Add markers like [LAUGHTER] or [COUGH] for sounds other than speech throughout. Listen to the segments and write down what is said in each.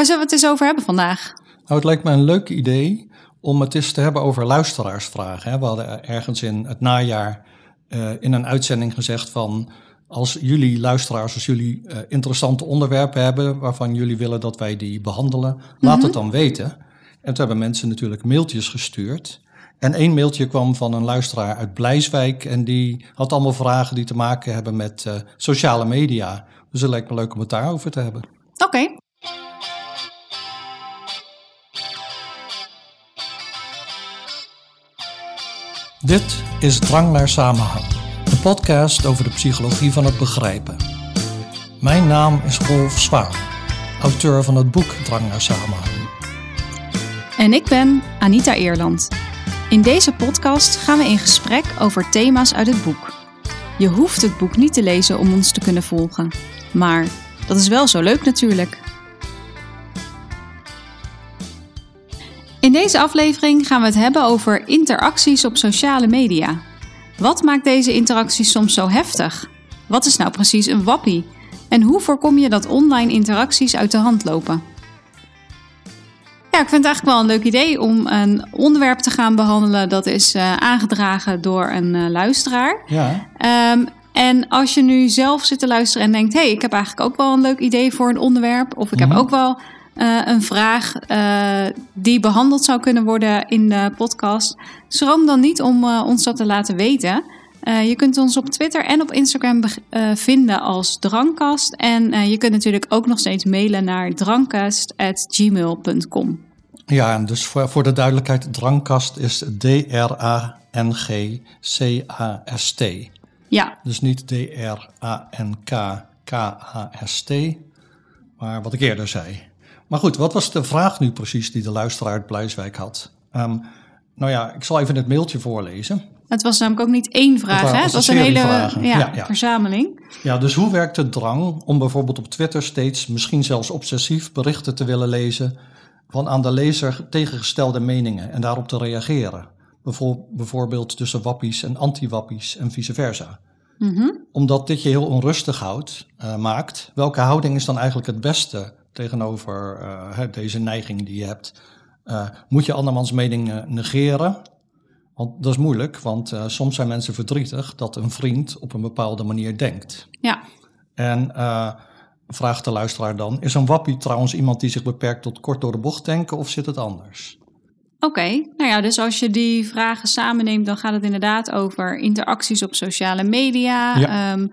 Waar zullen we het eens over hebben vandaag? Nou, het lijkt me een leuk idee om het eens te hebben over luisteraarsvragen. Hè. We hadden ergens in het najaar uh, in een uitzending gezegd van... als jullie luisteraars, als jullie uh, interessante onderwerpen hebben... waarvan jullie willen dat wij die behandelen, mm -hmm. laat het dan weten. En toen hebben mensen natuurlijk mailtjes gestuurd... En één mailtje kwam van een luisteraar uit Blijswijk en die had allemaal vragen die te maken hebben met uh, sociale media. Dus het lijkt me leuk om het daarover te hebben. Oké. Okay. Dit is Drang naar Samenhang, een podcast over de psychologie van het begrijpen. Mijn naam is Rolf Zwaan, auteur van het boek Drang naar Samenhang. En ik ben Anita Eerland. In deze podcast gaan we in gesprek over thema's uit het boek. Je hoeft het boek niet te lezen om ons te kunnen volgen, maar dat is wel zo leuk natuurlijk. In deze aflevering gaan we het hebben over interacties op sociale media. Wat maakt deze interacties soms zo heftig? Wat is nou precies een wappie? En hoe voorkom je dat online interacties uit de hand lopen? Ja, ik vind het eigenlijk wel een leuk idee om een onderwerp te gaan behandelen dat is uh, aangedragen door een uh, luisteraar. Ja. Um, en als je nu zelf zit te luisteren en denkt: hé, hey, ik heb eigenlijk ook wel een leuk idee voor een onderwerp, of ik heb ook wel uh, een vraag die behandeld zou kunnen worden in de podcast, schroom dan niet om ons dat te laten weten. je kunt ons op Twitter en op Instagram vinden als Drankkast. En je kunt natuurlijk ook nog steeds mailen naar drankkast.gmail.com. Ja, en dus voor, voor de duidelijkheid, drankkast is D-R-A-N-G-C-A-S-T. Ja. Dus niet D-R-A-N-K-K-A-S-T, maar wat ik eerder zei. Maar goed, wat was de vraag nu precies die de luisteraar uit Blijswijk had? Um, nou ja, ik zal even het mailtje voorlezen. Het was namelijk ook niet één vraag, het hè? Het was een, een hele ja, Ja, ja. verzameling. Ja, dus hoe werkt de drang om bijvoorbeeld op Twitter steeds, misschien zelfs obsessief, berichten te willen lezen van aan de lezer tegengestelde meningen en daarop te reageren? Bijvoor- Bijvoorbeeld tussen wappies en anti-wappies en vice versa. Mhm. Omdat dit je heel onrustig houdt, eh, maakt, welke houding is dan eigenlijk het beste tegenover eh, deze neiging die je hebt? Eh, moet je andermans mening negeren? Want dat is moeilijk, want eh, soms zijn mensen verdrietig dat een vriend op een bepaalde manier denkt. Ja. En eh, vraagt de luisteraar dan, is een wappie trouwens iemand die zich beperkt tot kort door de bocht denken of zit het anders? Oké, nou ja, dus als je die vragen samenneemt, dan gaat het inderdaad over interacties op sociale media. Ja. ehm,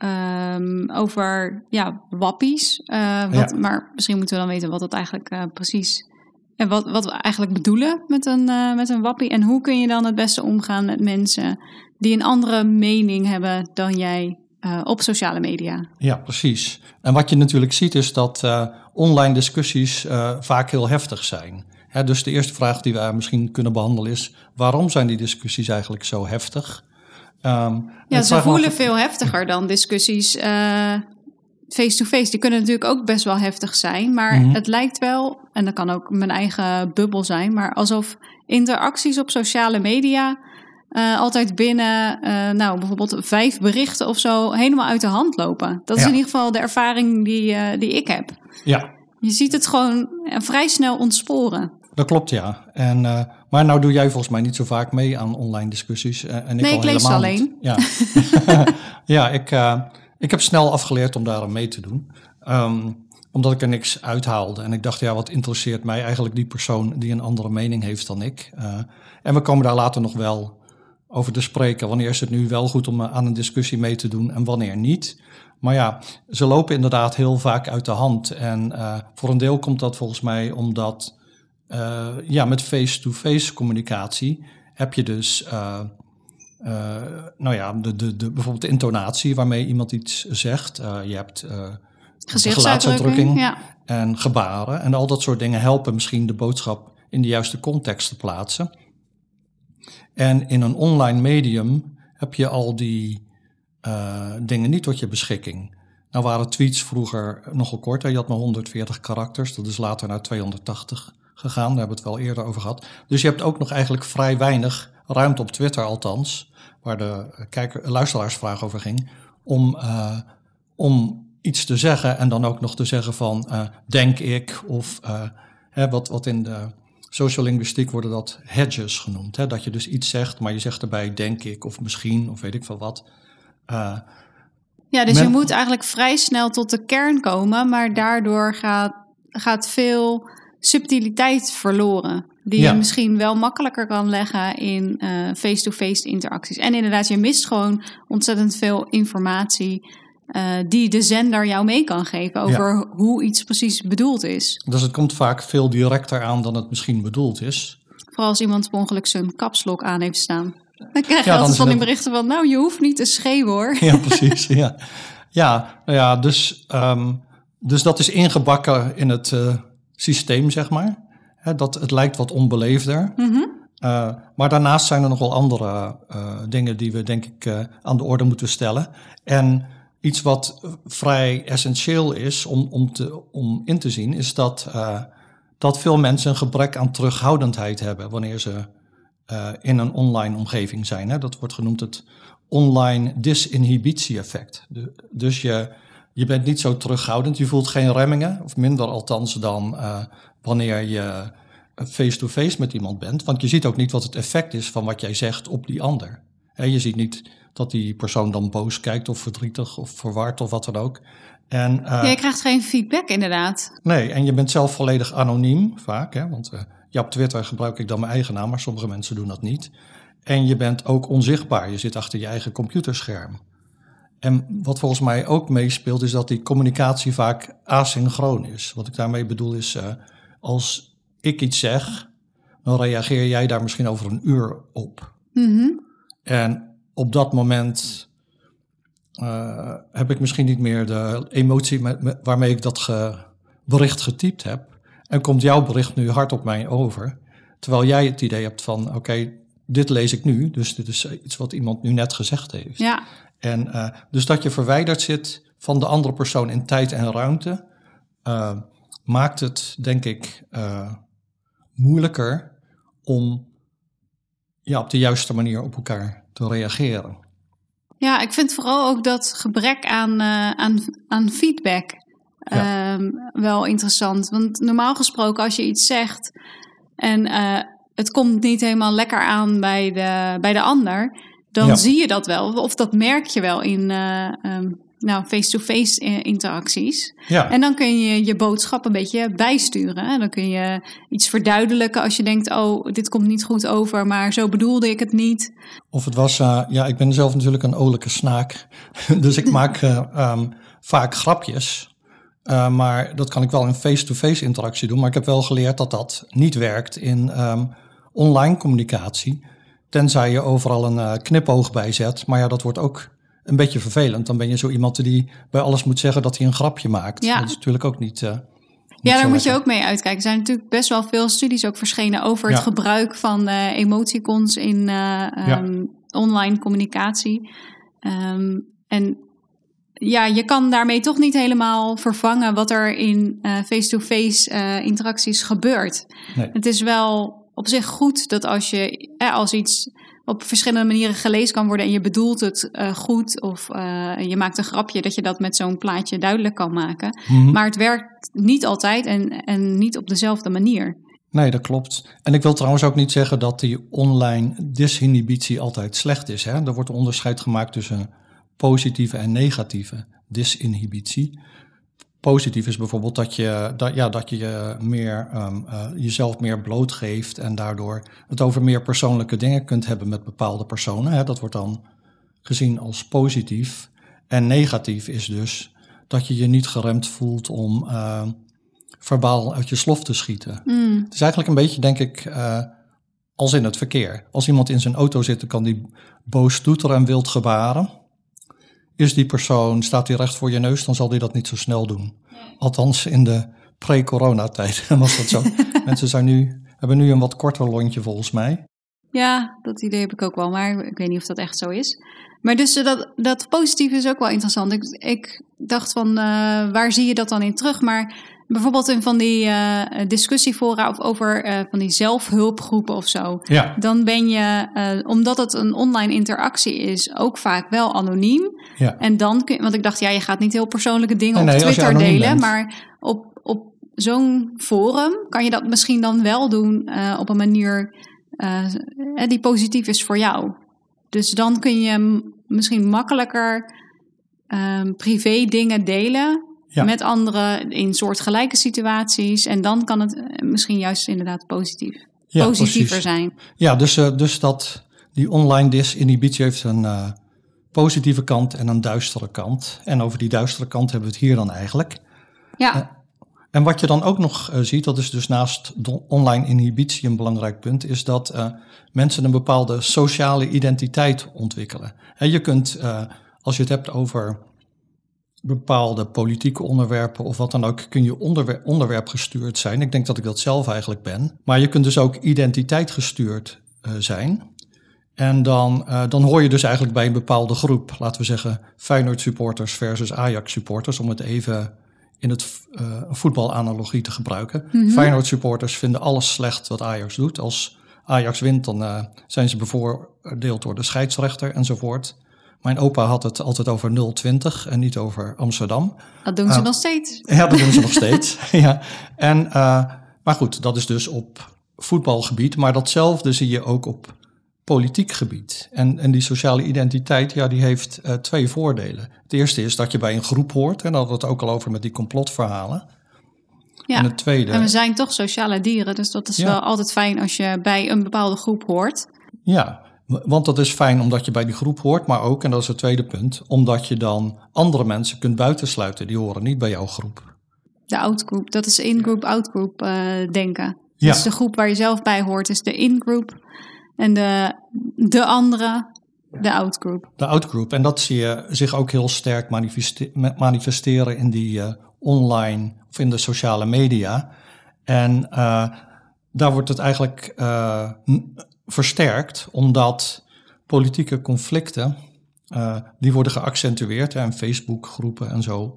ehm, over ja, wappies. Eh, wat, Ja. Maar misschien moeten we dan weten wat dat eigenlijk eh, precies en wat, wat we eigenlijk bedoelen met een, eh, met een wappie. En hoe kun je dan het beste omgaan met mensen die een andere mening hebben dan jij eh, op sociale media. Ja, precies. En wat je natuurlijk ziet is dat eh, online discussies eh, vaak heel heftig zijn. Hè, dus de eerste vraag die we misschien kunnen behandelen is: waarom zijn die discussies eigenlijk zo heftig? Ehm, Ja, ze voelen af- veel heftiger dan discussies eh, face-to-face. Die kunnen natuurlijk ook best wel heftig zijn. Maar Mhm. het lijkt wel, en dat kan ook mijn eigen bubbel zijn, maar alsof interacties op sociale media eh, altijd binnen, eh, nou bijvoorbeeld vijf berichten of zo, helemaal uit de hand lopen. Dat is Ja. in ieder geval de ervaring die, die ik heb. Ja, Je ziet het gewoon vrij snel ontsporen. Dat klopt, ja. En, eh, maar nou doe jij volgens mij niet zo vaak mee aan online discussies. eh, en ik Nee, ik lees alleen. Ja, [LAUGHS] ja ik, eh, ik heb snel afgeleerd om daar aan mee te doen. Ehm, omdat ik er niks uithaalde. En ik dacht, ja, wat interesseert mij eigenlijk die persoon die een andere mening heeft dan ik. En we komen daar later nog wel over te spreken. Wanneer is het nu wel goed om aan een discussie mee te doen en wanneer niet. Maar ja, ze lopen inderdaad heel vaak uit de hand. En voor een deel komt dat volgens mij omdat eh, ja, met face-to-face communicatie heb je dus eh, eh, nou ja, de, de, de, bijvoorbeeld de intonatie waarmee iemand iets zegt. Je hebt Gezichtsuitdrukking. Ja. en gebaren. En al dat soort dingen helpen misschien de boodschap in de juiste context te plaatsen. En in een online medium heb je al die dingen niet tot je beschikking. Nou waren tweets vroeger nogal korter. Je had maar 140 karakters. Dat is later naar 280 gegaan. Daar hebben we het wel eerder over gehad. Dus je hebt ook nog eigenlijk vrij weinig ruimte op Twitter althans, waar de kijker, luisteraarsvraag over ging, om, eh, om iets te zeggen en dan ook nog te zeggen van uh, denk ik of uh, hè, wat, wat in de sociolinguïstiek worden dat hedges genoemd. Hè? Dat je dus iets zegt, maar je zegt erbij denk ik of misschien of weet ik veel wat. Ja, dus je moet eigenlijk vrij snel tot de kern komen, maar daardoor gaat, gaat veel subtiliteit verloren. Die je misschien wel makkelijker kan leggen in face-to-face -face interacties. En inderdaad, je mist gewoon ontzettend veel informatie uh, die de zender jou mee kan geven over hoe iets precies bedoeld is. Dus het komt vaak veel directer aan dan het misschien bedoeld is. Vooral als iemand per ongeluk zijn kapslok aan heeft staan. [LAUGHS] Dan krijg je ja, altijd van die berichten van, nou, je hoeft niet te schreeuwen hoor. Ja, [LAUGHS] precies. ja, ja, nou ja dus, um, dus dat is ingebakken in het uh, systeem, zeg maar. He, dat, het lijkt wat onbeleefder. Mm -hmm. uh, maar daarnaast zijn er nog wel andere dingen die we, denk ik, aan de orde moeten stellen. En iets wat vrij essentieel is om, om, te, om in te zien, is dat, dat veel mensen een gebrek aan terughoudendheid hebben wanneer ze in een online omgeving zijn. Hè. Dat wordt genoemd het online disinhibitie-effect. dus je, je bent niet zo terughoudend, je voelt geen remmingen, of minder althans dan uh, wanneer je face-to-face -face met iemand bent. Want je ziet ook niet wat het effect is van wat jij zegt op die ander. je ziet niet dat die persoon dan boos kijkt of verdrietig of verward of wat dan ook. En, uh, ja, je krijgt geen feedback inderdaad. Nee, en je bent zelf volledig anoniem vaak. Hè, want uh, ja, op Twitter gebruik ik dan mijn eigen naam, maar sommige mensen doen dat niet. En je bent ook onzichtbaar. Je zit achter je eigen computerscherm. En wat volgens mij ook meespeelt, is dat die communicatie vaak asynchroon is. Wat ik daarmee bedoel is, uh, als ik iets zeg, dan reageer jij daar misschien over een uur op. Mm -hmm. En op dat moment uh, heb ik misschien niet meer de emotie met, waarmee ik dat ge, bericht getypt heb. En komt jouw bericht nu hard op mij over. Terwijl jij het idee hebt van, oké, okay, dit lees ik nu. Dus dit is iets wat iemand nu net gezegd heeft. Ja. En uh, dus dat je verwijderd zit van de andere persoon in tijd en ruimte, uh, maakt het, denk ik, moeilijker om ja, op de juiste manier op elkaar te reageren. Ja, ik vind vooral ook dat gebrek aan, aan, aan feedback ja. um, wel interessant. Want normaal gesproken, als je iets zegt en het komt niet helemaal lekker aan bij de, bij de ander, dan ja. zie je dat wel. Of dat merk je wel in, uh, um, nou, face-to-face -face interacties. Ja. En dan kun je je boodschap een beetje bijsturen. En dan kun je iets verduidelijken als je denkt, oh, dit komt niet goed over, maar zo bedoelde ik het niet. Of het was, uh, ja, ik ben zelf natuurlijk een olijke snaak, [LAUGHS] dus ik [LAUGHS] maak uh, um, vaak grapjes. Uh, maar dat kan ik wel in face-to-face -face interactie doen. Maar ik heb wel geleerd dat dat niet werkt in um, online communicatie. Tenzij je overal een knipoog bij zet. Maar ja, dat wordt ook een beetje vervelend. Dan ben je zo iemand die bij alles moet zeggen dat hij een grapje maakt. Ja. Dat is natuurlijk ook niet. Uh, ja, daar moet je ook mee uitkijken. Er zijn natuurlijk best wel veel studies ook verschenen over het gebruik van uh, emoticons in uh, ja. um, online communicatie. Um, en ja, je kan daarmee toch niet helemaal vervangen wat er in face-to-face -face, interacties gebeurt. Nee. Het is wel op zich goed dat als je als iets op verschillende manieren gelezen kan worden en je bedoelt het uh, goed of uh, je maakt een grapje, dat je dat met zo'n plaatje duidelijk kan maken. Mm -hmm. Maar het werkt niet altijd en, en niet op dezelfde manier. Nee, dat klopt. En ik wil trouwens ook niet zeggen dat die online disinhibitie altijd slecht is. Hè? Er wordt onderscheid gemaakt tussen positieve en negatieve disinhibitie positief is bijvoorbeeld dat je, dat, ja, dat je meer, um, uh, jezelf meer blootgeeft en daardoor het over meer persoonlijke dingen kunt hebben met bepaalde personen. Hè. Dat wordt dan gezien als positief. En negatief is dus dat je je niet geremd voelt om uh, verbaal uit je slof te schieten. Mm. Het is eigenlijk een beetje, denk ik, uh, als in het verkeer. Als iemand in zijn auto zit, dan kan die boos toeteren en wild gebaren is die persoon, staat hij recht voor je neus, dan zal hij dat niet zo snel doen. Althans, in de pre-coronatijd [LAUGHS] was dat zo. [LAUGHS] Mensen zijn nu, hebben nu een wat korter lontje volgens mij. Ja, dat idee heb ik ook wel, maar ik weet niet of dat echt zo is. Maar dus eh, dat, dat positieve is ook wel interessant. Ik, ik dacht van, uh, waar zie je dat dan in terug? Maar bijvoorbeeld in van die uh, discussiefora of over uh, van die zelfhulpgroepen of zo. Ja. Dan ben je, uh, omdat het een online interactie is, ook vaak wel anoniem. Ja. En dan kun want ik dacht, ja, je gaat niet heel persoonlijke dingen Nee, op nee, je Twitter delen, bent. maar op, op zo'n forum kan je dat misschien dan wel doen eh, op een manier eh, die positief is voor jou. Dus dan kun je misschien makkelijker ehm, privé dingen delen Ja. met anderen in soortgelijke situaties. En dan kan het eh, misschien juist inderdaad positief, Ja, positiever precies. zijn. Ja, dus, eh, dus dat die online disinhibitie heeft een eh, positieve kant en een duistere kant. En over die duistere kant hebben we het hier dan eigenlijk. Ja, En wat je dan ook nog ziet, dat is dus naast online inhibitie een belangrijk punt, is dat mensen een bepaalde sociale identiteit ontwikkelen. Hè, je kunt, als je het hebt over bepaalde politieke onderwerpen of wat dan ook, kun je onderwer onderwerp gestuurd zijn. Ik denk dat ik dat zelf eigenlijk ben. Maar je kunt dus ook identiteit gestuurd eh, zijn. En dan, eh, dan hoor je dus eigenlijk bij een bepaalde groep. Laten we zeggen Feyenoord supporters versus Ajax supporters, om het even in het eh, voetbalanalogie te gebruiken. Feyenoord supporters vinden alles slecht wat Ajax doet. Als Ajax wint, dan zijn ze bevoordeeld door de scheidsrechter enzovoort. Mijn opa had het altijd over 020 en niet over Amsterdam. dat doen ze Ah. nog steeds. Ja, dat doen ze nog [LAUGHS] steeds. Ja. En, eh, maar goed, dat is dus op voetbalgebied. Maar datzelfde zie je ook op politiek gebied. En, en die sociale identiteit, ja, die heeft eh, twee voordelen. Het eerste is dat je bij een groep hoort. En daar hadden we het ook al over met die complotverhalen. Ja. En het tweede, En we zijn toch sociale dieren, dus dat is Ja. wel altijd fijn als je bij een bepaalde groep hoort. ja, want dat is fijn omdat je bij die groep hoort. Maar ook, en dat is het tweede punt, omdat je dan andere mensen kunt buitensluiten. Die horen niet bij jouw groep. De outgroup, dat is in-group, outgroup eh denken. Ja. Dus de groep waar je zelf bij hoort is de in-group. En de, de andere, de outgroup. De outgroup. En dat zie je zich ook heel sterk manifeste- ma- manifesteren in die eh, online of in de sociale media. En eh, daar wordt het eigenlijk versterkt, omdat politieke conflicten, eh, die worden geaccentueerd hè, in Facebookgroepen en zo.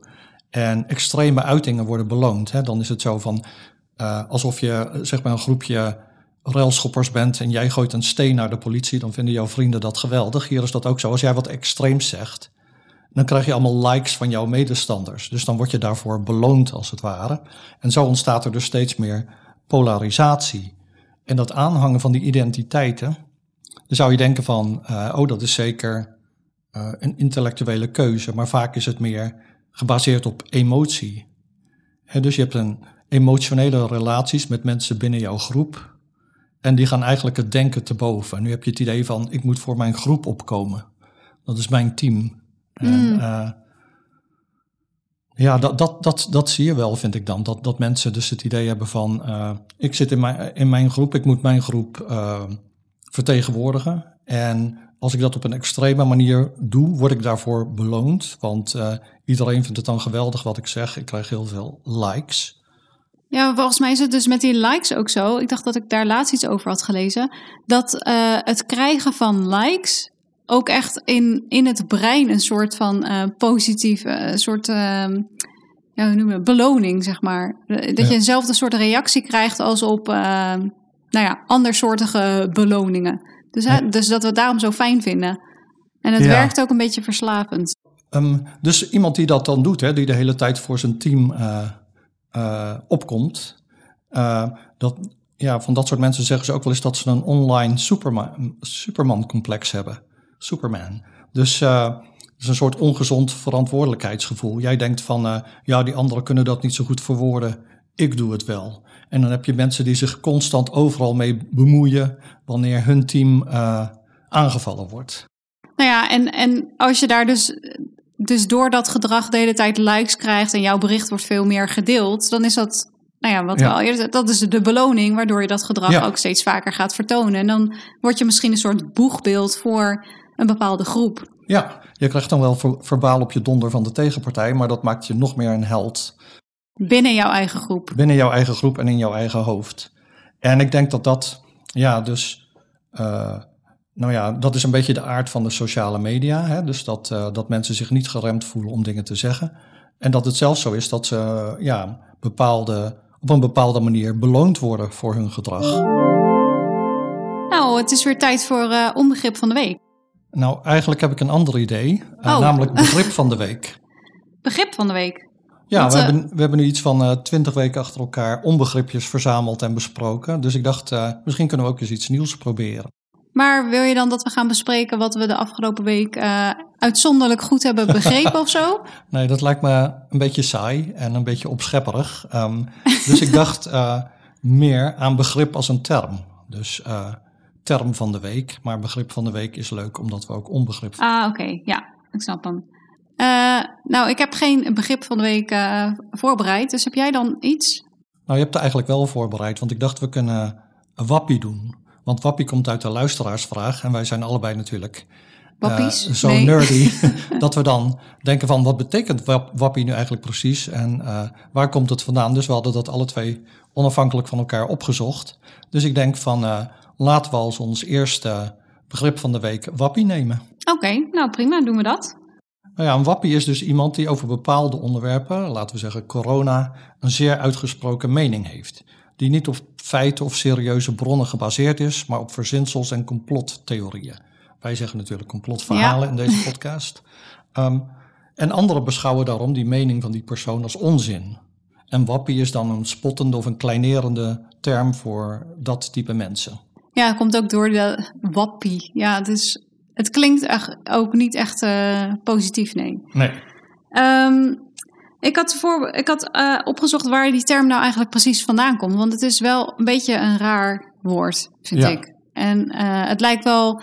En extreme uitingen worden beloond. Hè. Dan is het zo van, eh, alsof je zeg maar een groepje railschoppers bent en jij gooit een steen naar de politie, dan vinden jouw vrienden dat geweldig. Hier is dat ook zo. Als jij wat extreems zegt, dan krijg je allemaal likes van jouw medestanders. Dus dan word je daarvoor beloond als het ware. En zo ontstaat er dus steeds meer polarisatie. En dat aanhangen van die identiteiten, dan zou je denken van, eh, oh dat is zeker eh, een intellectuele keuze, maar vaak is het meer gebaseerd op emotie. Dus je hebt een emotionele relaties met mensen binnen jouw groep. En die gaan eigenlijk het denken te boven. En nu heb je het idee van, ik moet voor mijn groep opkomen. Dat is mijn team. En, eh, ja, dat, dat, dat, dat zie je wel, vind ik dan. Dat, dat mensen dus het idee hebben van, eh, ik zit in mijn, in mijn groep, ik moet mijn groep eh, vertegenwoordigen. En als ik dat op een extreme manier doe, word ik daarvoor beloond. Want eh, iedereen vindt het dan geweldig wat ik zeg. Ik krijg heel veel likes. Ja, volgens mij is het dus met die likes ook zo. Ik dacht dat ik daar laatst iets over had gelezen. Dat het krijgen van likes ook echt in, in het brein een soort van eh positieve, eh, soort, eh, ja, hoe noemen we beloning, zeg maar. Dat Ja. je eenzelfde soort reactie krijgt als op, eh, nou ja, andersoortige beloningen. Dus, Ja. dus dat we het daarom zo fijn vinden. En het Ja. werkt ook een beetje verslavend. Ehm, dus iemand die dat dan doet, hè, die de hele tijd voor zijn team eh, opkomt. dat, ja, van dat soort mensen zeggen ze ook wel eens dat ze een online superman, superman-complex hebben. Superman. Dus eh, het is een soort ongezond verantwoordelijkheidsgevoel. Jij denkt van, eh, ja, die anderen kunnen dat niet zo goed verwoorden. Ik doe het wel. En dan heb je mensen die zich constant overal mee bemoeien wanneer hun team eh, aangevallen wordt. Nou ja, en, en als je daar dus, dus door dat gedrag de hele tijd likes krijgt en jouw bericht wordt veel meer gedeeld, dan is dat, nou ja, wat Ja. we al eerder dat is de beloning waardoor je dat gedrag Ja. ook steeds vaker gaat vertonen. En dan word je misschien een soort boegbeeld voor een bepaalde groep. Ja, je krijgt dan wel ver- verbaal op je donder van de tegenpartij, maar dat maakt je nog meer een held Binnen jouw eigen groep. binnen jouw eigen groep en in jouw eigen hoofd. En ik denk dat dat, ja, dus, eh, nou ja, dat is een beetje de aard van de sociale media. Hè? Dus dat, eh, dat mensen zich niet geremd voelen om dingen te zeggen. En dat het zelfs zo is dat ze ja, bepaalde, op een bepaalde manier beloond worden voor hun gedrag. Nou, het is weer tijd voor uh, onbegrip van de week. Nou, eigenlijk heb ik een ander idee, uh, namelijk begrip van de week. [LAUGHS] Begrip van de week? Ja, Want, we, uh, hebben, we hebben nu iets van twintig weken achter elkaar onbegripjes verzameld en besproken. Dus ik dacht, misschien kunnen we ook eens iets nieuws proberen. Maar wil je dan dat we gaan bespreken wat we de afgelopen week uitzonderlijk goed hebben begrepen of zo? [LAUGHS] Nee, dat lijkt me een beetje saai en een beetje opschepperig. Um, dus ik dacht meer aan begrip als een term. Dus term van de week, maar begrip van de week is leuk omdat we ook onbegrip. Ah, oké, okay. ja, ik snap hem. nou, ik heb geen begrip van de week voorbereid, dus heb jij dan iets? Nou, je hebt er eigenlijk wel voorbereid, want ik dacht we kunnen wappie doen. Want Wappie komt uit de luisteraarsvraag en wij zijn allebei natuurlijk uh, zo nee. nerdy [LAUGHS] dat we dan denken van wat betekent Wappie nu eigenlijk precies en uh, waar komt het vandaan? Dus we hadden dat alle twee onafhankelijk van elkaar opgezocht. Dus ik denk van uh, laten we als ons eerste begrip van de week Wappie nemen. Oké, okay, nou prima, doen we dat. Nou ja, een wappie is dus iemand die over bepaalde onderwerpen, laten we zeggen corona, een zeer uitgesproken mening heeft die niet op feiten of serieuze bronnen gebaseerd is, maar op verzinsels en complottheorieën. Wij zeggen natuurlijk complotverhalen ja. in deze podcast. Um, [LAUGHS] en anderen beschouwen daarom die mening van die persoon als onzin. En wappie is dan een spottende of een kleinerende term voor dat type mensen. Ja, het komt ook door de wappie. Ja, het, is, het klinkt echt ook niet echt uh, positief, nee. Nee. Um, ik had, voor, ik had uh, opgezocht waar die term nou eigenlijk precies vandaan komt. Want het is wel een beetje een raar woord, vind ja. ik. En uh, het lijkt wel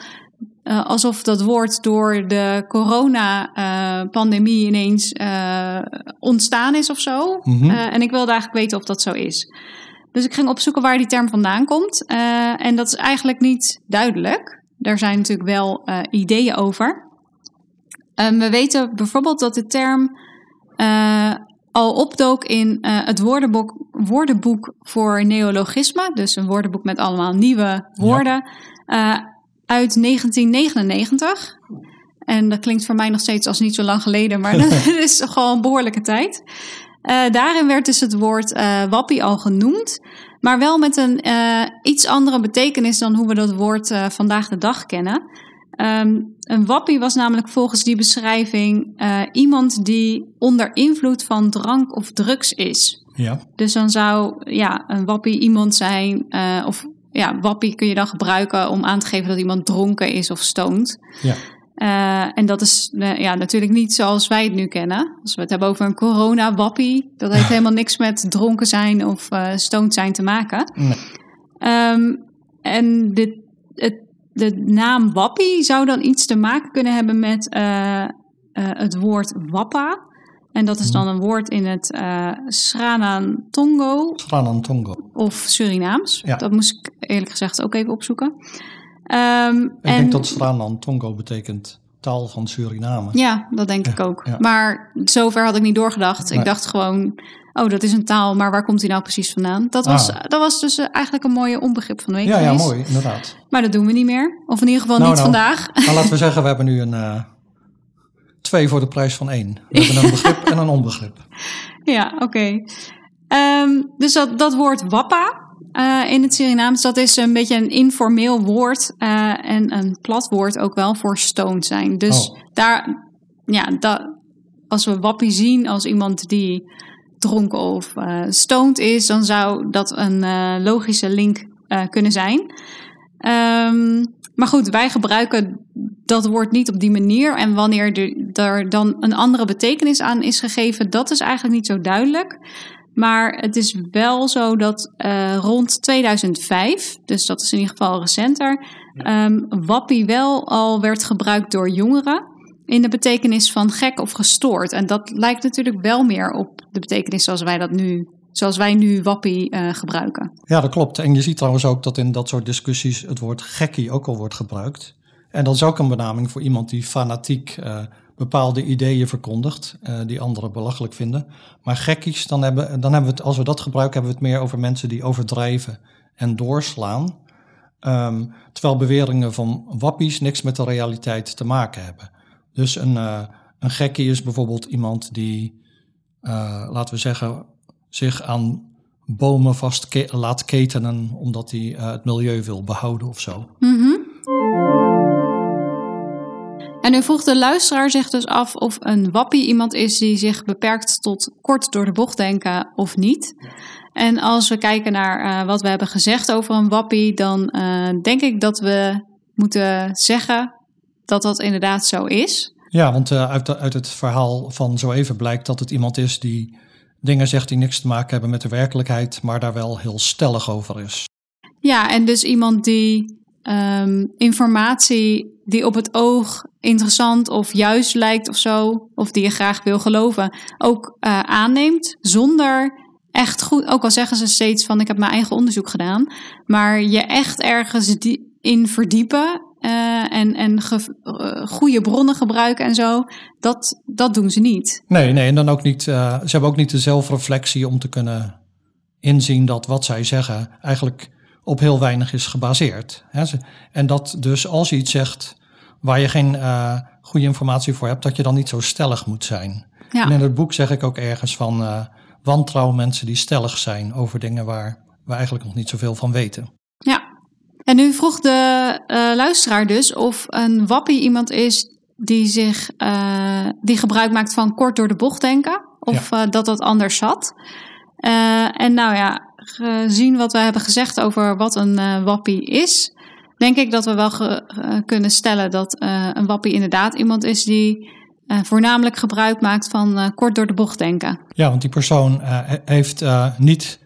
uh, alsof dat woord door de corona-pandemie ineens ontstaan is of zo. Mm -hmm. en ik wilde eigenlijk weten of dat zo is. Dus ik ging opzoeken waar die term vandaan komt. en dat is eigenlijk niet duidelijk. Er zijn natuurlijk wel ideeën over. we weten bijvoorbeeld dat de term uh, al opdook in het woordenboek, woordenboek voor neologisme. Dus een woordenboek met allemaal nieuwe woorden. Ja. Uit 1999. En dat klinkt voor mij nog steeds als niet zo lang geleden, maar [LAUGHS] dat is gewoon een behoorlijke tijd. Uh, daarin werd dus het woord uh, wappie al genoemd, maar wel met een uh, iets andere betekenis dan hoe we dat woord vandaag de dag kennen. Um, een wappie was namelijk volgens die beschrijving iemand die onder invloed van drank of drugs is. Ja. Dus dan zou ja, een wappie iemand zijn, of ja, wappie kun je dan gebruiken om aan te geven dat iemand dronken is of stoned. Ja. Uh, en dat is ja, natuurlijk niet zoals wij het nu kennen. Als we het hebben over een corona-wappie, dat heeft [LAUGHS] helemaal niks met dronken zijn of stoned zijn te maken. Nee. Um, en dit, het de naam Wappie zou dan iets te maken kunnen hebben met het woord Wappa. En dat is dan een woord in het uh. Of Surinaams. Ja. Dat moest ik eerlijk gezegd ook even opzoeken. Um, ik en, denk dat Sranantongo betekent taal van Suriname. Ja, dat denk ik ook. Ja. Maar zover had ik niet doorgedacht. Nee. Ik dacht gewoon, oh, dat is een taal, maar waar komt die nou precies vandaan? Dat was, ah. dat was dus eigenlijk een mooie onbegrip van de week. Ja, ja, mooi, inderdaad. Maar dat doen we niet meer. Of in ieder geval nou, niet nou, vandaag. [LAUGHS] Nou, laten we zeggen, we hebben nu een uh, twee voor de prijs van één. We hebben een begrip en een onbegrip. [LAUGHS] Ja, oké. Okay. Um, dus dat, dat woord wappa, uh, in het Surinaams, dat is een beetje een informeel woord uh, en een plat woord ook wel voor stoned zijn. Dus oh. daar, ja, dat, als we wappie zien als iemand die dronken of uh, stoned is, dan zou dat een logische link kunnen zijn. Um, maar goed, wij gebruiken dat woord niet op die manier. En wanneer er dan een andere betekenis aan is gegeven, dat is eigenlijk niet zo duidelijk. Maar het is wel zo dat uh, rond 2005, dus dat is in ieder geval recenter, um, wappie wel al werd gebruikt door jongeren in de betekenis van gek of gestoord. En dat lijkt natuurlijk wel meer op de betekenis zoals wij dat nu, zoals wij nu wappie uh, gebruiken. Ja, dat klopt. En je ziet trouwens ook dat in dat soort discussies het woord gekkie ook al wordt gebruikt. En dat is ook een benaming voor iemand die fanatiek uh, bepaalde ideeën verkondigt, uh, die anderen belachelijk vinden. Maar gekkies, dan hebben, dan hebben we het, als we dat gebruiken, hebben we het meer over mensen die overdrijven en doorslaan. Um, terwijl beweringen van wappies niks met de realiteit te maken hebben. Dus een, uh, een gekkie is bijvoorbeeld iemand die eh, laten we zeggen, zich aan bomen vast laat ketenen omdat hij eh, het milieu wil behouden of zo. Mhm. En nu vroeg de luisteraar zich dus af of een wappie iemand is die zich beperkt tot kort door de bocht denken of niet. En als we kijken naar eh, wat we hebben gezegd over een wappie, dan eh, denk ik dat we moeten zeggen dat dat inderdaad zo is. Ja, want eh, uit, de- uit het verhaal van zo even blijkt dat het iemand is die dingen zegt die niks te maken hebben met de werkelijkheid, maar daar wel heel stellig over is. Ja, en dus iemand die ehm, informatie die op het oog interessant of juist lijkt of zo, of die je graag wil geloven, ook eh, aanneemt zonder echt goed, ook al zeggen ze steeds van ik heb mijn eigen onderzoek gedaan, maar je echt ergens die, in verdiepen eh, en, en eh, goede bronnen gebruiken en zo, dat, dat doen ze niet. Nee, nee, en dan ook niet. ze hebben ook niet de zelfreflectie om te kunnen inzien dat wat zij zeggen eigenlijk op heel weinig is gebaseerd. En dat dus als je iets zegt waar je geen eh, goede informatie voor hebt, dat je dan niet zo stellig moet zijn. Ja. En in het boek zeg ik ook ergens van eh wantrouw mensen die stellig zijn over dingen waar we eigenlijk nog niet zoveel van weten. Ja, en nu vroeg de eh, luisteraar dus of een wappie iemand is die, zich, die gebruik maakt van kort door de bocht denken. Of dat dat anders zat. En nou ja, gezien wat we hebben gezegd over wat een eh, wappie is, denk ik dat we wel eh, kunnen stellen dat eh, een wappie inderdaad iemand is die eh, voornamelijk gebruik maakt van eh, kort door de bocht denken. Ja, want die persoon eh, he- heeft eh, niet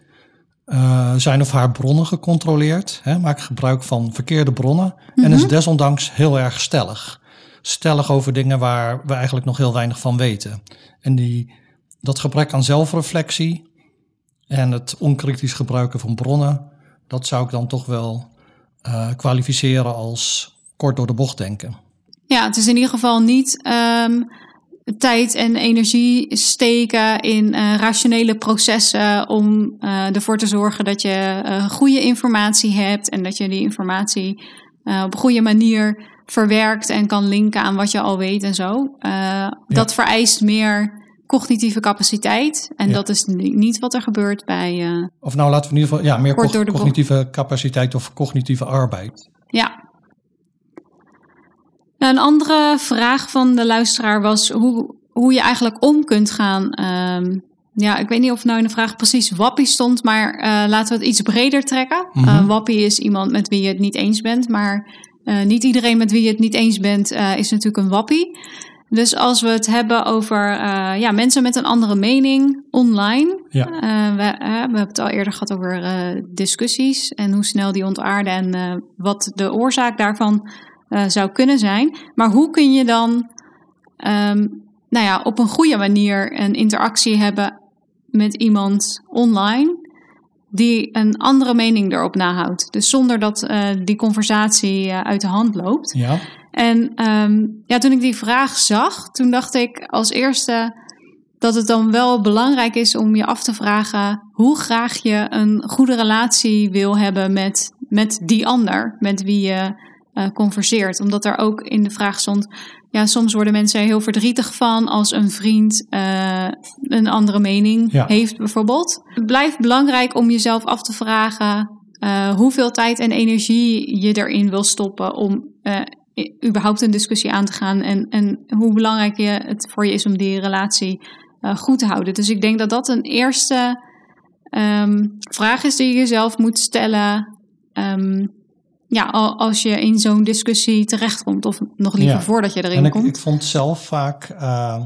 eh, zijn of haar bronnen gecontroleerd, hè, maakt gebruik van verkeerde bronnen en is desondanks heel erg stellig. Stellig over dingen waar we eigenlijk nog heel weinig van weten. En die, dat gebrek aan zelfreflectie en het onkritisch gebruiken van bronnen, dat zou ik dan toch wel eh, kwalificeren als kort door de bocht denken. Ja, het is in ieder geval niet ehm, tijd en energie steken in eh, rationele processen om eh, ervoor te zorgen dat je goede informatie hebt en dat je die informatie op een goede manier verwerkt en kan linken aan wat je al weet en zo. Dat vereist meer cognitieve capaciteit en Ja. dat is ni- niet wat er gebeurt bij. eh, Of nou laten we in ieder geval ja, meer bocht. cognitieve capaciteit of cognitieve arbeid. Ja. Nou, Een andere vraag van de luisteraar was hoe, hoe je eigenlijk om kunt gaan. ehm, ja, ik weet niet of nou in de vraag precies wappie stond, maar eh, laten we het iets breder trekken. Mhm. Eh, wappie is iemand met wie je het niet eens bent, maar niet iedereen met wie je het niet eens bent is natuurlijk een wappie. Dus als we het hebben over eh, ja, mensen met een andere mening online. Ja. Eh, we, eh, we hebben het al eerder gehad over discussies en hoe snel die ontaarden en wat de oorzaak daarvan zou kunnen zijn. Maar hoe kun je dan ehm, nou ja, op een goede manier een interactie hebben met iemand online die een andere mening erop nahoudt? Dus zonder dat die conversatie uit de hand loopt. Ja, En ehm, ja, toen ik die vraag zag, toen dacht ik als eerste dat het dan wel belangrijk is om je af te vragen hoe graag je een goede relatie wil hebben met, met die ander, met wie je eh, converseert. Omdat er ook in de vraag stond, ja, soms worden mensen heel verdrietig van als een vriend eh, een andere mening Ja. heeft, bijvoorbeeld. Het blijft belangrijk om jezelf af te vragen eh, hoeveel tijd en energie je erin wil stoppen om überhaupt een discussie aan te gaan en, en hoe belangrijk je, het voor je is om die relatie eh, goed te houden. Dus ik denk dat dat een eerste ehm, vraag is die je jezelf moet stellen. ehm, ja, al- als je in zo'n discussie terechtkomt, of nog liever Ja. voordat je erin en ik, komt. ik vond zelf vaak, eh,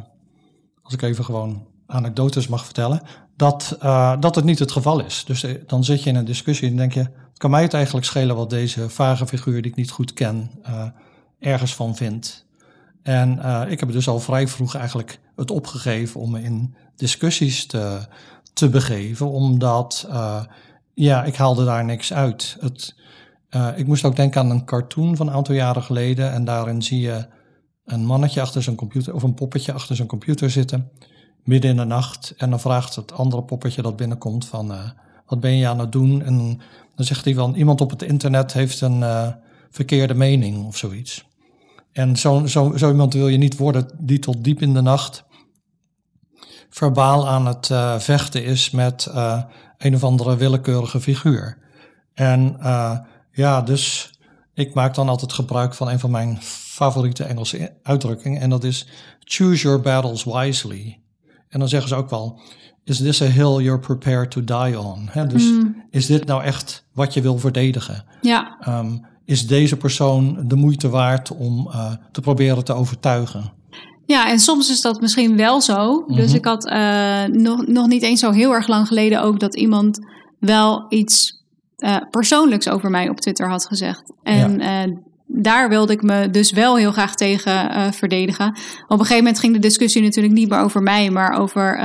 als ik even gewoon anekdotes mag vertellen, dat, eh, dat het niet het geval is. Dus dan zit je in een discussie en denk je, kan mij het eigenlijk schelen wat deze vage figuur die ik niet goed ken, ergens van vindt. En eh, ik heb dus al vrij vroeg eigenlijk het opgegeven om me in discussies te, te begeven, omdat eh, ja, ik haalde daar niks uit. Het, eh, ik moest ook denken aan een cartoon van een aantal jaren geleden en daarin zie je een mannetje achter zijn computer of een poppetje achter zijn computer zitten, midden in de nacht. En dan vraagt het andere poppetje dat binnenkomt van, wat ben je aan het doen? En dan zegt hij van, iemand op het internet heeft een verkeerde mening of zoiets. En zo, zo, zo iemand wil je niet worden die tot diep in de nacht verbaal aan het uh, vechten is met uh, een of andere willekeurige figuur. En uh, ja, dus ik maak dan altijd gebruik van een van mijn favoriete Engelse uitdrukkingen. En dat is choose your battles wisely. En dan zeggen ze ook wel, is this a hill you're prepared to die on? He, dus mm. is dit nou echt wat je wil verdedigen? Ja. Um, is deze persoon de moeite waard om uh, te proberen te overtuigen? Ja, en soms is dat misschien wel zo. Dus mhm. ik had uh, nog, nog niet eens zo heel erg lang geleden ook dat iemand wel iets uh, persoonlijks over mij op Twitter had gezegd. En ja. uh, daar wilde ik me dus wel heel graag tegen uh, verdedigen. Op een gegeven moment ging de discussie natuurlijk niet meer over mij, maar over,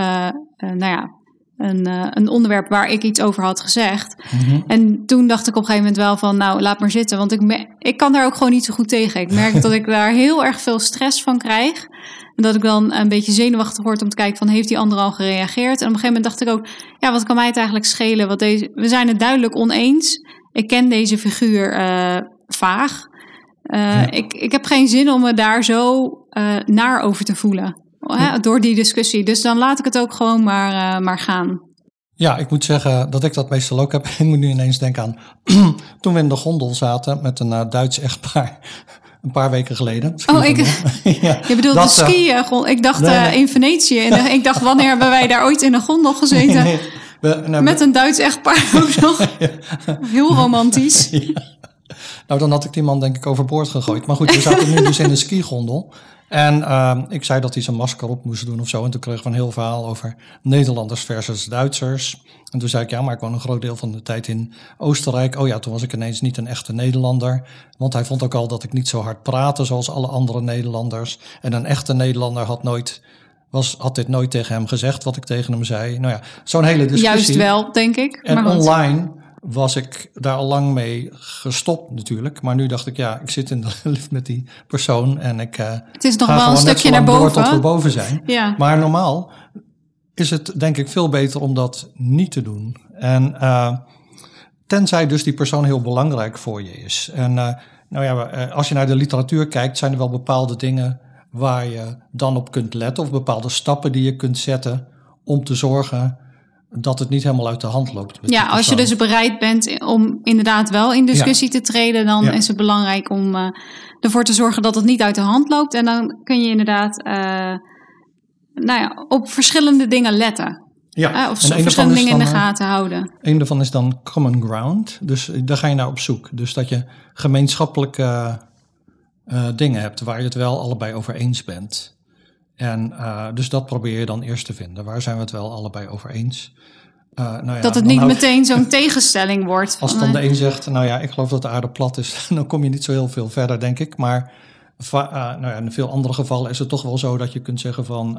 nou ja, een, een onderwerp waar ik iets over had gezegd. Mm -hmm. En toen dacht ik op een gegeven moment wel van, nou, laat maar zitten. Want ik, ik kan daar ook gewoon niet zo goed tegen. Ik merk [LAUGHS] dat ik daar heel erg veel stress van krijg. En dat ik dan een beetje zenuwachtig word om te kijken van heeft die ander al gereageerd. En op een gegeven moment dacht ik ook, ja, wat kan mij het eigenlijk schelen? Wat deze, we zijn het duidelijk oneens. Ik ken deze figuur uh, vaag. Uh, ja. ik, ik heb geen zin om me daar zo naar over te voelen. Hè, door die discussie. Dus dan laat ik het ook gewoon maar, maar gaan. Ja, ik moet zeggen dat ik dat meestal ook heb. [LAUGHS] Ik moet nu ineens denken aan [CLEARS THROAT] toen we in de gondel zaten met een Duits echtpaar [LAUGHS] een paar weken geleden. Oh, ik, [LAUGHS] ja, je bedoelt dat, de eh, skiën. Ik dacht nee, nee. In Venetië. En ik dacht, wanneer hebben wij daar ooit in een gondel gezeten? Nee, we, nou, Met een Duits echtpaar ook nog. Heel romantisch. Ja. Nou, dan had ik die man denk ik overboord gegooid. Maar goed, we zaten nu dus in een skigondel. En uh, ik zei dat hij zijn masker op moest doen of zo. En toen kregen we een heel verhaal over Nederlanders versus Duitsers. En toen zei ik, ja, maar ik woon een groot deel van de tijd in Oostenrijk. Oh ja, toen was ik ineens niet een echte Nederlander. Want hij vond ook al dat ik niet zo hard praatte zoals alle andere Nederlanders. En een echte Nederlander had nooit was, had dit nooit tegen hem gezegd wat ik tegen hem zei. Nou ja, zo'n hele discussie. Juist wel, denk ik. En maar online was ik daar al lang mee gestopt natuurlijk. Maar nu dacht ik, ja, ik zit in de [LAUGHS] lift met die persoon en ik uh, Het is nog wel een stukje naar boven. tot we boven zijn. Ja. Maar normaal is het denk ik veel beter om dat niet te doen. En uh, tenzij dus die persoon heel belangrijk voor je is. En uh, nou ja, als je naar de literatuur kijkt, zijn er wel bepaalde dingen waar je dan op kunt letten. Of bepaalde stappen die je kunt zetten om te zorgen dat het niet helemaal uit de hand loopt. ja, als je dus bereid bent om inderdaad wel in discussie ja. te treden, dan ja. is het belangrijk om uh, ervoor te zorgen dat het niet uit de hand loopt. En dan kun je inderdaad uh, nou ja, op verschillende dingen letten. Ja, uh, of verschillende dingen in de gaten houden. Een daarvan is dan common ground. Dus daar ga je naar op zoek. Dus dat je gemeenschappelijke dingen hebt waar je het wel allebei over eens bent. En uh, dus dat probeer je dan eerst te vinden. Waar zijn we het wel allebei over eens? Uh, nou ja, dat het niet meteen zo'n [LAUGHS] tegenstelling wordt. Als dan de een zegt, nou ja, ik geloof dat de aarde plat is, [LAUGHS] dan kom je niet zo heel veel verder, denk ik. Maar uh, nou ja, in veel andere gevallen is het toch wel zo dat je kunt zeggen van,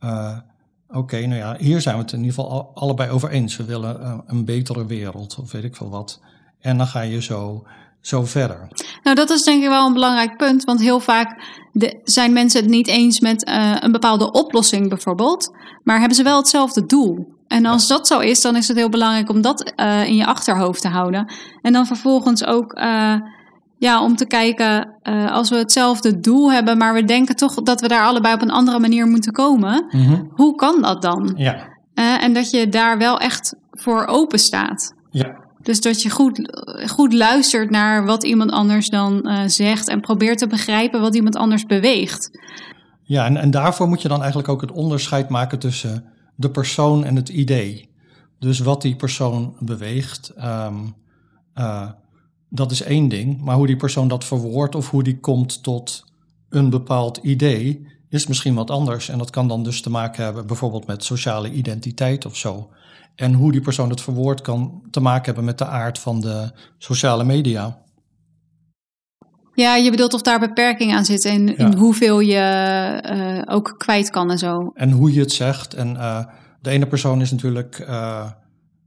oké, okay, nou ja, hier zijn we het in ieder geval allebei over eens. We willen een betere wereld, of weet ik veel wat. En dan ga je zo zo verder. Nou, dat is denk ik wel een belangrijk punt, want heel vaak de, zijn mensen het niet eens met uh, een bepaalde oplossing bijvoorbeeld, maar hebben ze wel hetzelfde doel. En als dat zo is, dan is het heel belangrijk om dat uh, in je achterhoofd te houden. En dan vervolgens ook uh, ja, om te kijken, als we hetzelfde doel hebben, maar we denken toch dat we daar allebei op een andere manier moeten komen, mm -hmm. hoe kan dat dan? Ja. en dat je daar wel echt voor open staat. Ja. Dus dat je goed, goed luistert naar wat iemand anders dan uh, zegt en probeert te begrijpen wat iemand anders beweegt. Ja, en, en daarvoor moet je dan eigenlijk ook het onderscheid maken tussen de persoon en het idee. Dus wat die persoon beweegt, um, uh, dat is één ding. Maar hoe die persoon dat verwoordt of hoe die komt tot een bepaald idee, is misschien wat anders. En dat kan dan dus te maken hebben bijvoorbeeld met sociale identiteit of zo. En hoe die persoon het verwoord kan te maken hebben met de aard van de sociale media. Ja, je bedoelt of daar beperking aan zit in, ja. in hoeveel je uh, ook kwijt kan en zo. En hoe je het zegt. En uh, de ene persoon is natuurlijk uh,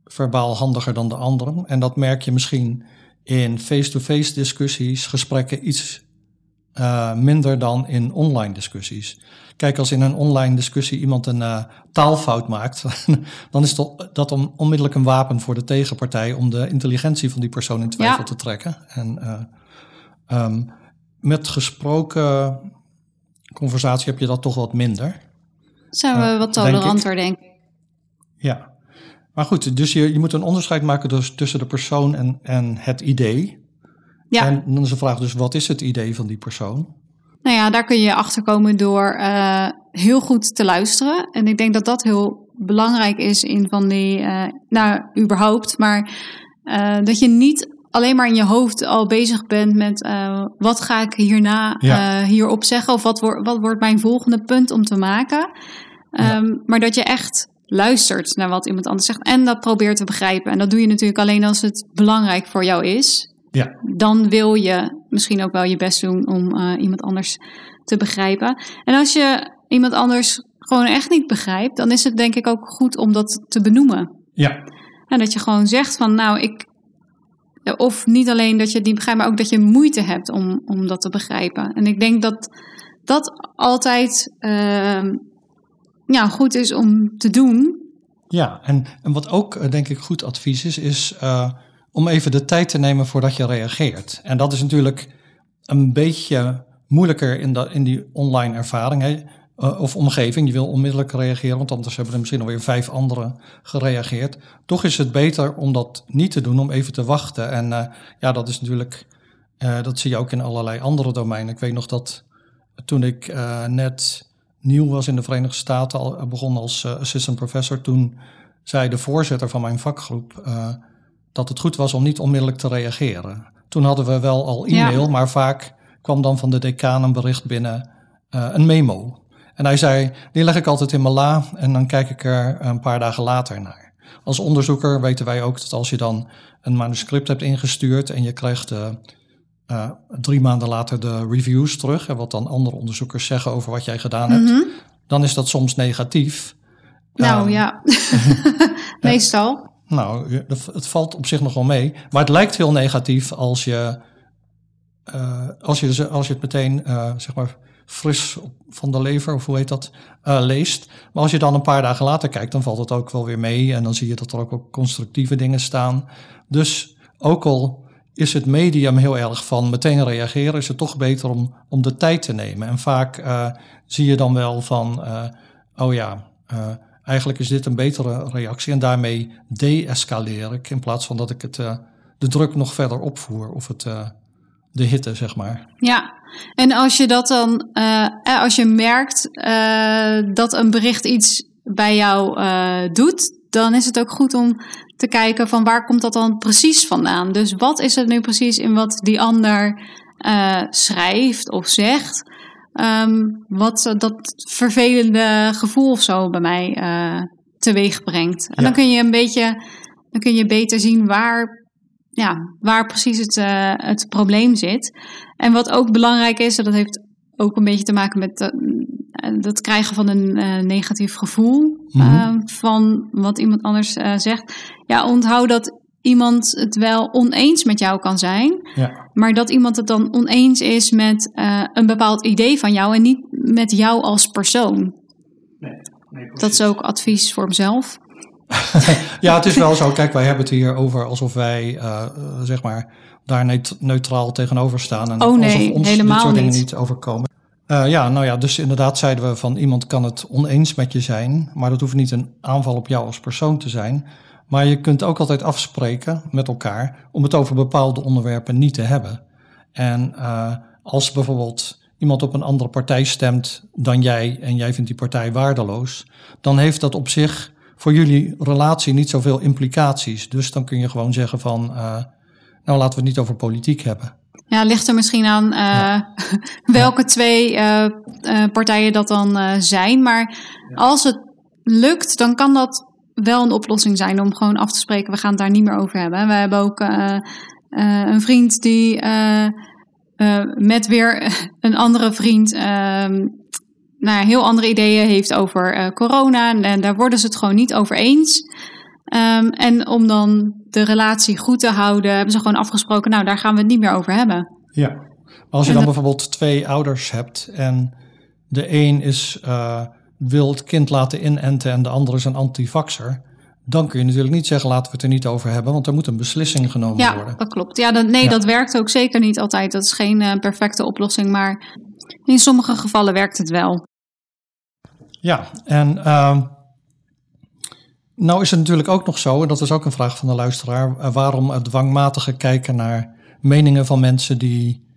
verbaal handiger dan de andere. En dat merk je misschien in face-to-face -face discussies, gesprekken iets minder dan in online discussies. Kijk, als in een online discussie iemand een uh, taalfout maakt, [LAUGHS] dan is dat, om, onmiddellijk een wapen voor de tegenpartij om de intelligentie van die persoon in twijfel ja. te trekken. En uh, um, met gesproken conversatie heb je dat toch wat minder. Zijn we Uh, wat denk ik. toleranter, denk ik. Ja. Maar goed, dus je, je moet een onderscheid maken dus tussen de persoon en, en het idee. Ja. En dan is de vraag dus, wat is het idee van die persoon? Nou ja, daar kun je achter komen door eh, heel goed te luisteren. En ik denk dat dat heel belangrijk is in van die, eh, nou, überhaupt. Maar eh, dat je niet alleen maar in je hoofd al bezig bent met wat ga ik hierna Ja. hierop zeggen of wat, wordt wat wordt mijn volgende punt om te maken. Ehm, Maar dat je echt luistert naar wat iemand anders zegt en dat probeert te begrijpen. En dat doe je natuurlijk alleen als het belangrijk voor jou is. Ja. Dan wil je misschien ook wel je best doen om eh, iemand anders te begrijpen. En als je iemand anders gewoon echt niet begrijpt, dan is het denk ik ook goed om dat te benoemen. Ja, En dat je gewoon zegt van nou, ik. Of niet alleen dat je het niet begrijpt, maar ook dat je moeite hebt om, om dat te begrijpen. En ik denk dat dat altijd ehm, ja, goed is om te doen. ja. En, en wat ook eh, denk ik goed advies is, is eh, om even de tijd te nemen voordat je reageert. En dat is natuurlijk een beetje moeilijker in, dat, in die online ervaring hè, eh, of omgeving. Je wil onmiddellijk reageren, want anders hebben er misschien alweer vijf anderen gereageerd. Toch is het beter om dat niet te doen, om even te wachten. En eh, ja, dat is natuurlijk, eh, dat zie je ook in allerlei andere domeinen. Ik weet nog dat toen ik net nieuw was in de Verenigde Staten, al begon als assistant professor, toen zei de voorzitter van mijn vakgroep dat het goed was om niet onmiddellijk te reageren. Toen hadden we wel al e-mail, Ja. maar vaak kwam dan van de decaan een bericht binnen, eh, een memo. En hij zei, die leg ik altijd in mijn la en dan kijk ik er een paar dagen later naar. Als onderzoeker weten wij ook dat als je dan een manuscript hebt ingestuurd en je krijgt eh, drie maanden later de reviews terug, en wat dan andere onderzoekers zeggen over wat jij gedaan hebt, Mhm. dan is dat soms negatief. Nou Ehm, ja, [LAUGHS] [LAUGHS] meestal. Nou, het valt op zich nog wel mee. Maar het lijkt heel negatief als je, eh, als je, ze- als je het meteen, eh, zeg maar, fris van de lever, of hoe heet dat, eh, leest. Maar als je dan een paar dagen later kijkt, dan valt het ook wel weer mee. En dan zie je dat er ook, constructieve dingen staan. Dus ook al is het medium heel erg van meteen reageren, is het toch beter om, om de tijd te nemen. En vaak zie je dan wel van, oh ja, eigenlijk is dit een betere reactie. En daarmee de-escaleer ik in plaats van dat ik het, eh, de druk nog verder opvoer of het, eh, de hitte, zeg maar. Ja, en als je dat dan, eh, als je merkt dat een bericht iets bij jou doet, dan is het ook goed om te kijken van waar komt dat dan precies vandaan. Dus wat is het nu precies in wat die ander schrijft of zegt, ehm, wat dat vervelende gevoel of zo bij mij eh, teweeg brengt. En Ja. dan kun je een beetje, dan kun je beter zien waar ja, waar precies het, eh, het probleem zit. En wat ook belangrijk is, en dat heeft ook een beetje te maken met eh, het krijgen van een negatief gevoel Mhm. eh, van wat iemand anders zegt. Ja, onthoud dat iemand het wel oneens met jou kan zijn, Ja, maar dat iemand het dan oneens is met eh, een bepaald idee van jou en niet met jou als persoon. Dat is ook advies voor mezelf. [LAUGHS] ja, het is wel zo. Kijk, wij hebben het hier over alsof wij, eh, eh, zeg maar, daar neut- neutraal tegenover staan. En Oh, nee, alsof ons helemaal dit soort dingen niet. niet overkomen. Ja, nou ja, dus inderdaad zeiden we van iemand kan het oneens met je zijn, maar dat hoeft niet een aanval op jou als persoon te zijn. Maar je kunt ook altijd afspreken met elkaar om het over bepaalde onderwerpen niet te hebben. En eh, als bijvoorbeeld iemand op een andere partij stemt dan jij en jij vindt die partij waardeloos, dan heeft dat op zich voor jullie relatie niet zoveel implicaties. Dus dan kun je gewoon zeggen van, eh, nou laten we het niet over politiek hebben. Ja, ligt er misschien aan eh, [LAUGHS] welke twee partijen dat dan zijn. Maar als het lukt, dan kan dat wel een oplossing zijn om gewoon af te spreken. We gaan het daar niet meer over hebben. We hebben ook eh, eh, een vriend die eh, met weer [LAUGHS] een andere vriend ehm, nou heel andere ideeën heeft over corona. En, daar worden ze het gewoon niet over eens. Ehm, en om dan de relatie goed te houden, hebben ze gewoon afgesproken, nou daar gaan we het niet meer over hebben. Ja. Als je En dan dat- bijvoorbeeld twee ouders hebt en de een is, wil het kind laten inenten en de andere is een antivaxer, dan kun je natuurlijk niet zeggen laten we het er niet over hebben, want er moet een beslissing genomen Ja, worden. dat klopt. Ja, dat, nee, Ja. dat werkt ook zeker niet altijd. Dat is geen eh, perfecte oplossing, maar in sommige gevallen werkt het wel. Ja, en uh, nou is het natuurlijk ook nog zo, en dat is ook een vraag van de luisteraar, uh, waarom het dwangmatige kijken naar meningen van mensen die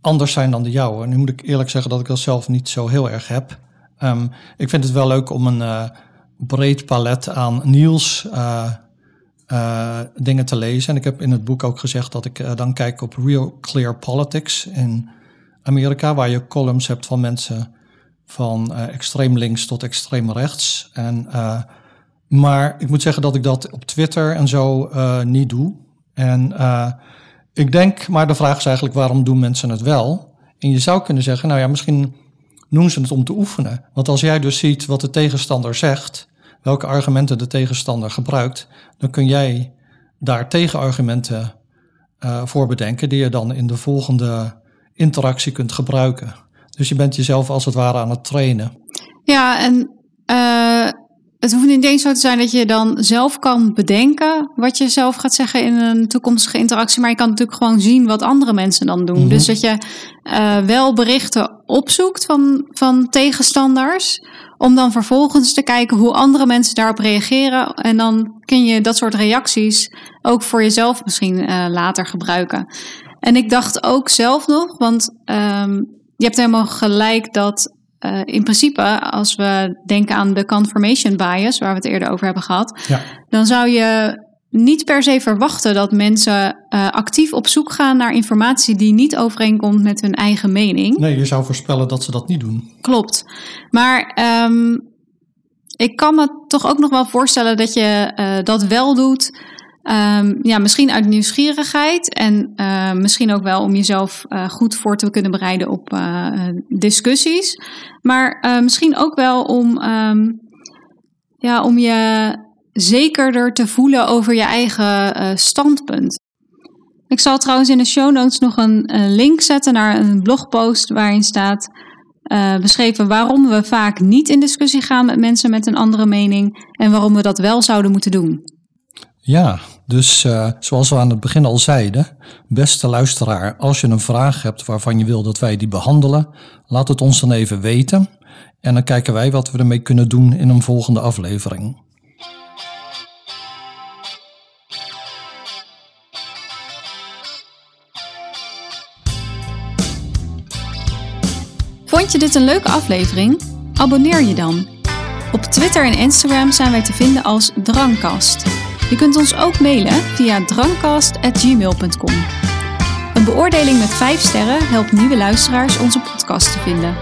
anders zijn dan de jouwe. Nu moet ik eerlijk zeggen dat ik dat zelf niet zo heel erg heb. Um, ik vind het wel leuk om een uh, breed palet aan nieuws uh, uh, dingen te lezen. En ik heb in het boek ook gezegd dat ik dan kijk op Real Clear Politics in Amerika, waar je columns hebt van mensen van extreem links tot extreem rechts. En, maar ik moet zeggen dat ik dat op Twitter en zo niet doe. En ik denk, maar de vraag is eigenlijk waarom doen mensen het wel? En je zou kunnen zeggen, nou ja, misschien doen ze het om te oefenen. Want als jij dus ziet wat de tegenstander zegt, welke argumenten de tegenstander gebruikt, dan kun jij daar tegenargumenten uh, voor bedenken die je dan in de volgende interactie kunt gebruiken. Dus je bent jezelf als het ware aan het trainen. Ja, en uh, het hoeft niet eens zo te zijn dat je dan zelf kan bedenken wat je zelf gaat zeggen in een toekomstige interactie. Maar je kan natuurlijk gewoon zien wat andere mensen dan doen. Mm -hmm. Dus dat je uh, wel berichten opzoekt van, van tegenstanders. Om dan vervolgens te kijken hoe andere mensen daarop reageren. En dan kun je dat soort reacties ook voor jezelf misschien uh, later gebruiken. En ik dacht ook zelf nog, want um, je hebt helemaal gelijk dat uh, in principe, als we denken aan de confirmation bias, waar we het eerder over hebben gehad, ja. dan zou je niet per se verwachten dat mensen uh, actief op zoek gaan naar informatie die niet overeenkomt met hun eigen mening. Nee, je zou voorspellen dat ze dat niet doen. Klopt. Maar um, ik kan me toch ook nog wel voorstellen dat je uh, dat wel doet Um, ja, misschien uit nieuwsgierigheid en uh, misschien ook wel om jezelf uh, goed voor te kunnen bereiden op uh, discussies. Maar misschien ook wel om, um, ja, om je zekerder te voelen over je eigen standpunt. Ik zal trouwens in de show notes nog een, een link zetten naar een blogpost waarin staat beschreven waarom we vaak niet in discussie gaan met mensen met een andere mening en waarom we dat wel zouden moeten doen. Ja, dus uh, zoals we aan het begin al zeiden, beste luisteraar, als je een vraag hebt waarvan je wil dat wij die behandelen, laat het ons dan even weten. En dan kijken wij wat we ermee kunnen doen in een volgende aflevering. Vond je dit een leuke aflevering? Abonneer je dan. Op Twitter en Instagram zijn wij te vinden als Drangkast. Je kunt ons ook mailen via drangcast.gmail.com. Een beoordeling met 5 sterren helpt nieuwe luisteraars onze podcast te vinden.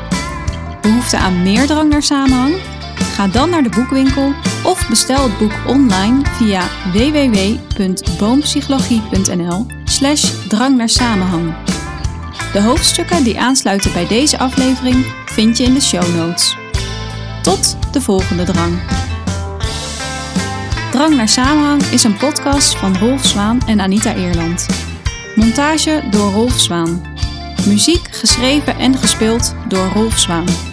Behoefte aan meer drang naar samenhang? Ga dan naar de boekwinkel of bestel het boek online via www.boompsychologie.nl slash drang naar samenhang. De hoofdstukken die aansluiten bij deze aflevering vind je in de show notes. Tot de volgende drang. Drang naar Samenhang is een podcast van Rolf Zwaan en Anita Eerland. Montage door Rolf Zwaan. Muziek geschreven en gespeeld door Rolf Zwaan.